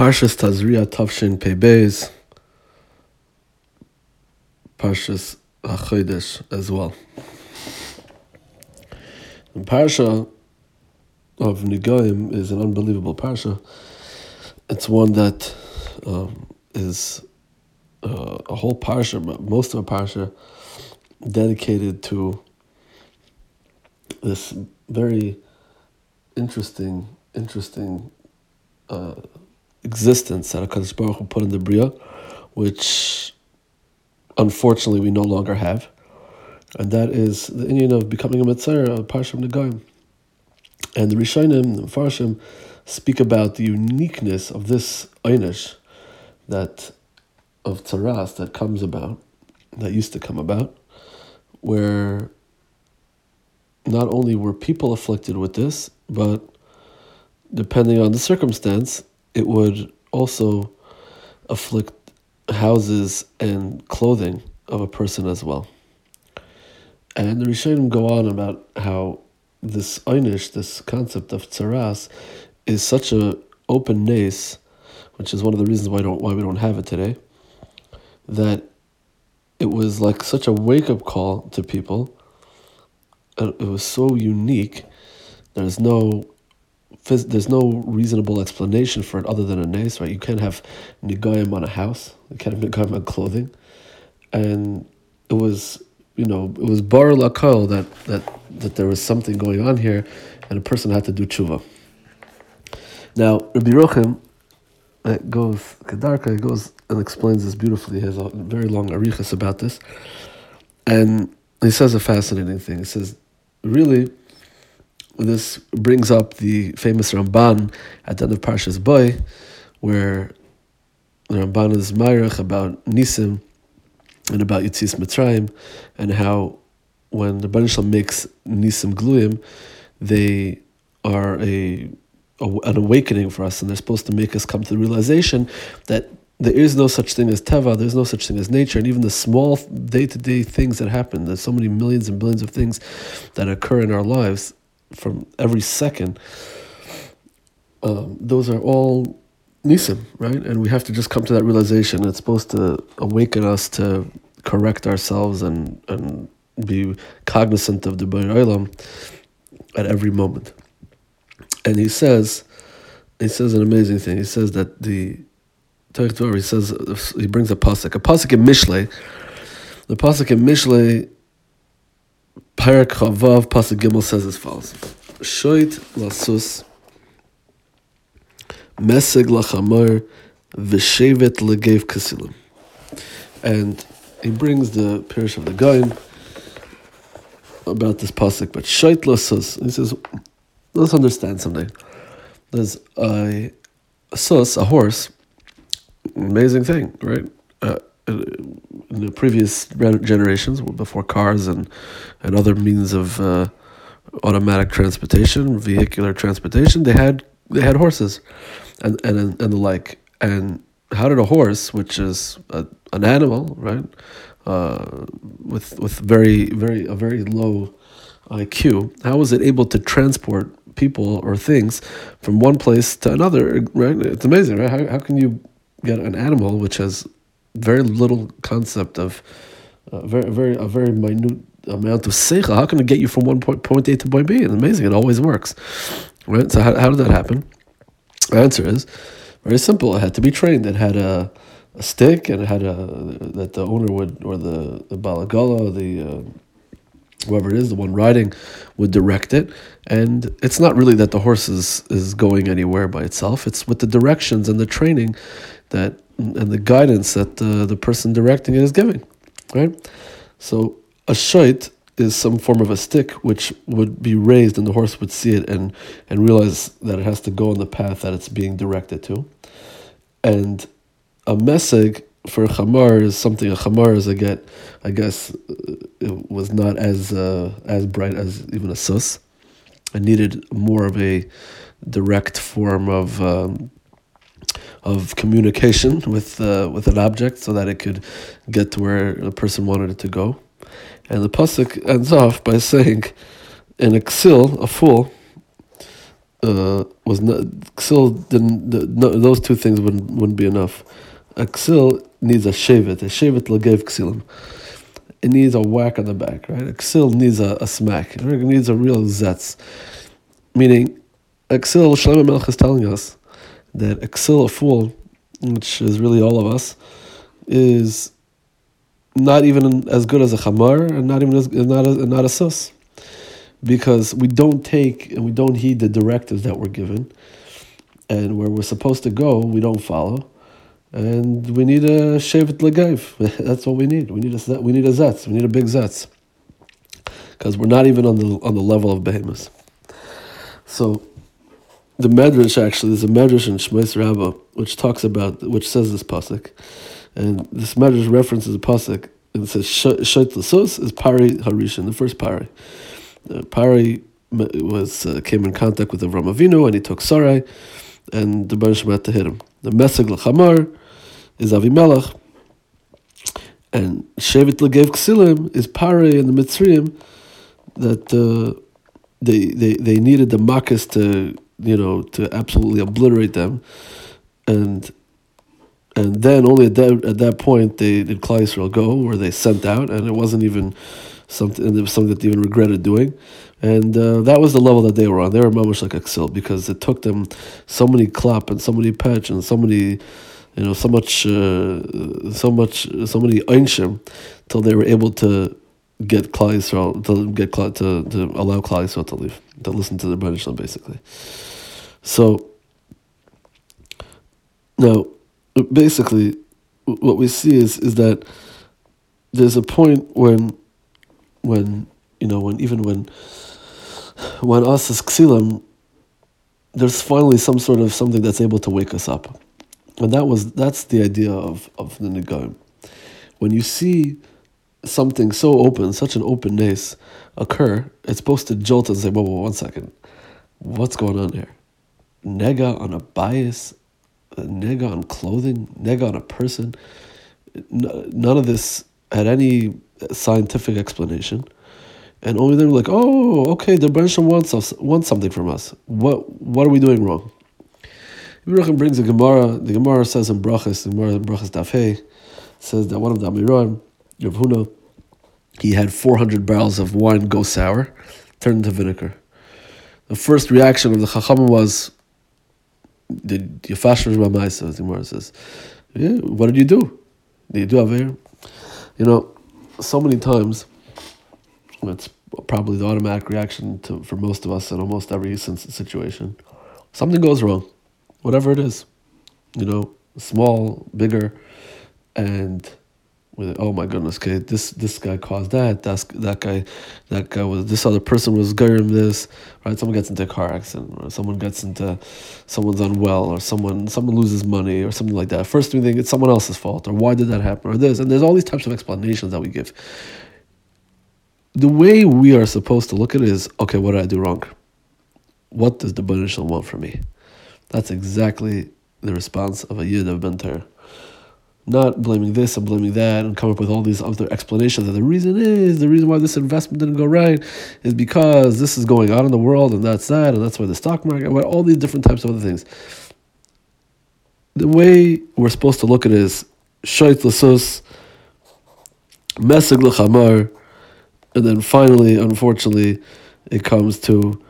Parshas Tazria Tavshin Pebez, Parshas HaChodesh as well. The Parsha of Nigoim is an unbelievable Parsha. It's one that um, is uh, a whole Parsha, but most of a Parsha, dedicated to this very interesting, interesting uh, existence that HaKadosh Baruch Hu put in the Bria, which unfortunately we no longer have. And that is the Indian of becoming a Mitzvah, a Parsham Negoim. And the Rishonim, the Farshim, speak about the uniqueness of this Einish that of Tzaras that comes about, that used to come about, where not only were people afflicted with this, but depending on the circumstance, it would also afflict houses and clothing of a person as well. And the Rishonim go on about how this einish, this concept of tzaras, is such a open nace, which is one of the reasons why don't why we don't have it today. That it was like such a wake up call to people. Uh, it was so unique. There's no there's no reasonable explanation for it other than a nace, right? You can't have nigayim on a house. You can't have nigayim on clothing, and it was you know it was bar lakal that that that there was something going on here, and a person had to do tshuva. Now Rabbi Rochim, it uh, goes Kedarka goes and explains this beautifully. He has a very long arichas about this, and he says a fascinating thing. He says, really this brings up the famous Ramban at the end of Parshas Bo, where the Ramban is Myrich about Nisim and about Yetzias Mitzrayim, and how when the Banishal makes Nisim Gluyim, they are a, a, an awakening for us, and they're supposed to make us come to the realization that there is no such thing as teva, there's no such thing as nature, and even the small day to day things that happen, there's so many millions and billions of things that occur in our lives from every second, um, those are all nisim, right? And we have to just come to that realization. It's supposed to awaken us to correct ourselves and, and be cognizant of the Olam at every moment. And he says, he says an amazing thing. He says that the Torah, he says he brings a pasuk, a pasuk in Mishle. The pasuk in Mishle Perek Chaf Vav Pasuk Gimel says as follows: Shoit lasus meseg lachamar v'shevet legev kasilim, and he brings the peirush of the Gaon about this pasuk. But shoit lasus, he says, let's understand something. There's a, a sus, a horse, amazing thing, right? Uh, in the previous generations, before cars and and other means of uh, automatic transportation, vehicular transportation, they had they had horses, and and and the like. And how did a horse, which is a, an animal, right, uh, with with very very a very low IQ, how was it able to transport people or things from one place to another? Right, it's amazing, right? How how can you get an animal which has very little concept of uh, very very a very minute amount of seicha. How can it get you from one point point A to point B? It's amazing. It always works, right? So how how did that happen? The answer is very simple. It had to be trained. It had a a stick and it had a that the owner would or the the balagala the uh, whoever it is the one riding would direct it and it's not really that the horse is is going anywhere by itself it's with the directions and the training that and the guidance that the, the person directing it is giving, right? So a shite is some form of a stick which would be raised and the horse would see it and, and realize that it has to go on the path that it's being directed to. And a meseg for chamar is something a chamar is I get I guess uh, it was not as uh, as bright as even a sus. I needed more of a direct form of um, of communication with uh, with an object so that it could get to where the person wanted it to go. And the pasuk ends off by saying, "An exil, a fool, uh, was not Ksil didn't the, no, those two things wouldn't wouldn't be enough. Ksil needs a shevet, a shevet legev Ksilim. It needs a whack on the back, right? Ksil needs a, a smack. It needs a real zetz. Meaning, Ksil, Shlomo Melech is telling us that Ksil, a fool, which is really all of us, is not even as good as a chamar and not even as not a, not a sus. Because we don't take and we don't heed the directives that we're given. And where we're supposed to go we don't follow. And we need a shevet legayv that's what we need. We need a we need a zetz. We need a big zetz. Because we're not even on the on the level of behemoths so the medrash actually there's a medrash in Shmos Rabbah which talks about which says this pasuk and this medrash references a pasuk and it says Shait Lasos is Pharaoh Harishan, the first Pharaoh. Uh, Pharaoh was uh, came in contact with Avram Avinu and he took Sarai, and the Baruch had to hit him. The Meseg Lachamar is Avimelech, and Shevet Legev Ksilim is Pharaoh and the Mitzrayim that uh, they, they, they needed the Makkis to, you know, to absolutely obliterate them. And and then only at that at that point they did Klal go, where they sent out, and it wasn't even something. It was something that they even regretted doing, and uh, that was the level that they were on. They were much like Exil because it took them so many clap and so many patch and so many, you know, so much, uh, so much, so many einshim, till they were able to get Klal to get to to allow Klal Yisrael to leave to listen to the British basically. So now basically, what we see is is that there's a point when, when you know, when even when, when us as ksilim, there's finally some sort of something that's able to wake us up, and that was that's the idea of of the nigaim. When you see something so open, such an openness occur, it's supposed to jolt and say, whoa, whoa, one second, what's going on here? Nega on a bias nega on clothing, nega on a person. None of this had any scientific explanation. And only they were like, oh, okay, the Bereshit wants us wants something from us. What what are we doing wrong? Ibrahim brings a Gemara. The Gemara says in Brachas, the Gemara in Brachas Dafhei, says that one of the Amoraim, Rav Huna, he had 400 barrels of wine go sour, turned into vinegar. The first reaction of the Chacham was, the Yafashrash Ramaisa, the Gemara says, yeah, what did you do? Did you do Aver? You know, so many times, it's probably the automatic reaction to for most of us in almost every situation. Something goes wrong, whatever it is, you know, small, bigger, and with oh my goodness, okay, this this guy caused that. That's that guy, that guy was this other person was him this, right? Someone gets into a car accident, or someone gets into, someone's unwell, or someone someone loses money, or something like that. First we think it's someone else's fault, or why did that happen, or this, and there's all these types of explanations that we give. The way we are supposed to look at it is, okay, what did I do wrong? What does the Baruch want from me? That's exactly the response of a Yid of not blaming this and blaming that and come up with all these other explanations. That the reason is the reason why this investment didn't go right is because this is going on in the world and that's that and that's why the stock market all these different types of other things. The way we're supposed to look at it is shait lasus mesig l'chamar and then finally unfortunately it comes to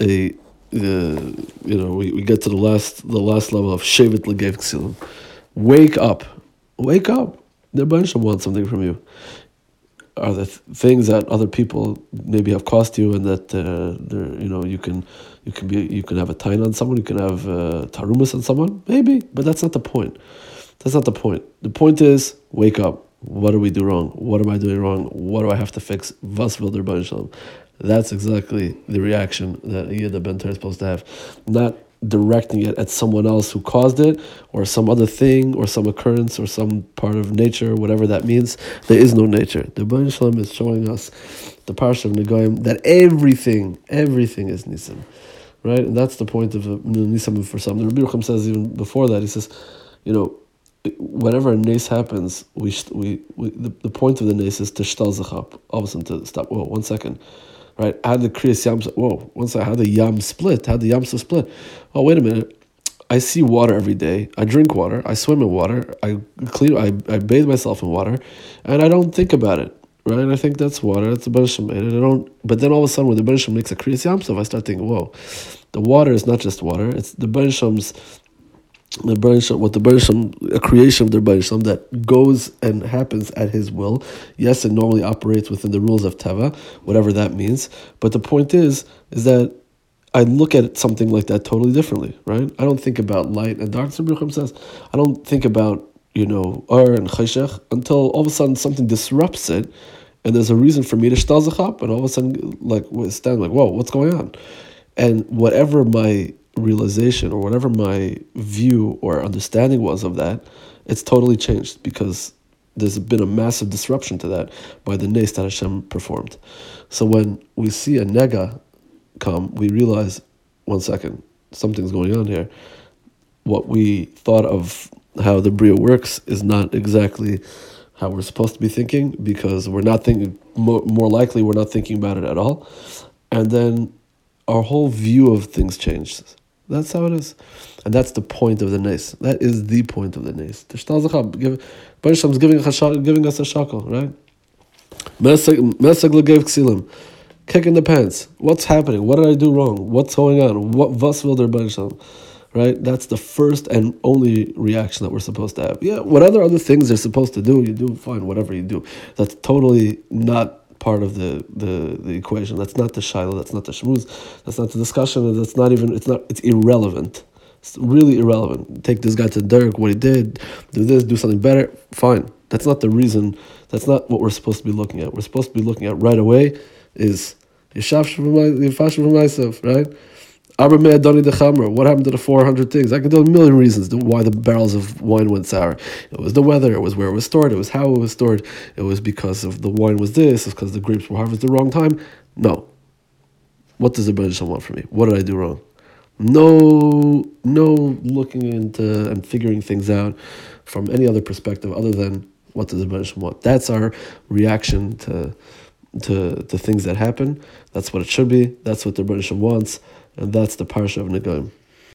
a uh, you know we, we get to the last the last level of shevet legev wake up wake up. The Rebbeinu want something from you. Are the th- things that other people maybe have cost you, and that uh, you know you can you can be you can have a tain on someone, you can have uh, tarumas on someone, maybe, but that's not the point. That's not the point. The point is wake up. What do we do wrong? What am I doing wrong? What do I have to fix? Was will That's exactly the reaction that Yid Benter is supposed to have. Not directing it at someone else who caused it, or some other thing, or some occurrence, or some part of nature, whatever that means. There is no nature. The Baruch Shalom is showing us the parsha of Negoim that everything, everything is Nisim. Right? And that's the point of Nisim for some. The Rabbi Rucham says even before that, he says, you know, whenever a nace happens, we, we, we the, the point of the nace is to shtal zachap, all of a sudden to stop. Well, one second. Right? How did the Kriyas Yam? Whoa, one second. How the Yam split? How the Yam split? Oh, wait a minute. I see water every day. I drink water. I swim in water. I clean. I, I bathe myself in water, and I don't think about it. Right? I think that's water. That's the Bereshim made it. I don't. But then all of a sudden, when the Bereshim makes a Kriyas Yam Suf, I start thinking, whoa, the water is not just water. It's the Bereshim's the Bereshim, what the Bereshim, a creation of the Bereshim that goes and happens at his will. Yes, it normally operates within the rules of Teva, whatever that means. But the point is, is that I look at something like that totally differently, right? I don't think about light and dark. Rebbe says, I don't think about, you know, Ur and Cheshech until all of a sudden something disrupts it and there's a reason for me to shtazach up and all of a sudden like stand like, whoa, what's going on? And whatever my realization or whatever my view or understanding was of that, it's totally changed because there's been a massive disruption to that by the nes that Hashem performed. So when we see a nega come, we realize, one second, something's going on here. What we thought of how the Bria works is not exactly how we're supposed to be thinking because we're not thinking, more, more likely, we're not thinking about it at all. And then our whole view of things changes. That's how it is. And that's the point of the nes. That is the point of the nes. The Shtal give Barisham giving, giving us a shackle, right? Mesag gave ksilim. Kick in the pants. What's happening? What did I do wrong? What's going on? What was will der Barisham? Right? That's the first and only reaction that we're supposed to have. Yeah, what other other things they're supposed to do, you do fine, whatever you do. That's totally not part of the, the, the equation. That's not the shiloh. That's not the shmuz. That's not the discussion. That's not even. It's not. It's irrelevant. It's really irrelevant. Take this guy to Derek. What he did. Do this. Do something better. Fine. That's not the reason. That's not what we're supposed to be looking at. We're supposed to be looking at right away. Is yishaf myself, right? What happened to the 400 things? I can tell a million reasons why the barrels of wine went sour. It was the weather, it was where it was stored, it was how it was stored, it was because of the wine was this, it's because the grapes were harvested the wrong time. No. What does the British want from me? What did I do wrong? No, no looking into and figuring things out from any other perspective other than what does the British want. That's our reaction to to to things that happen. That's what it should be. That's what the British wants and that's the parsha of Negoim.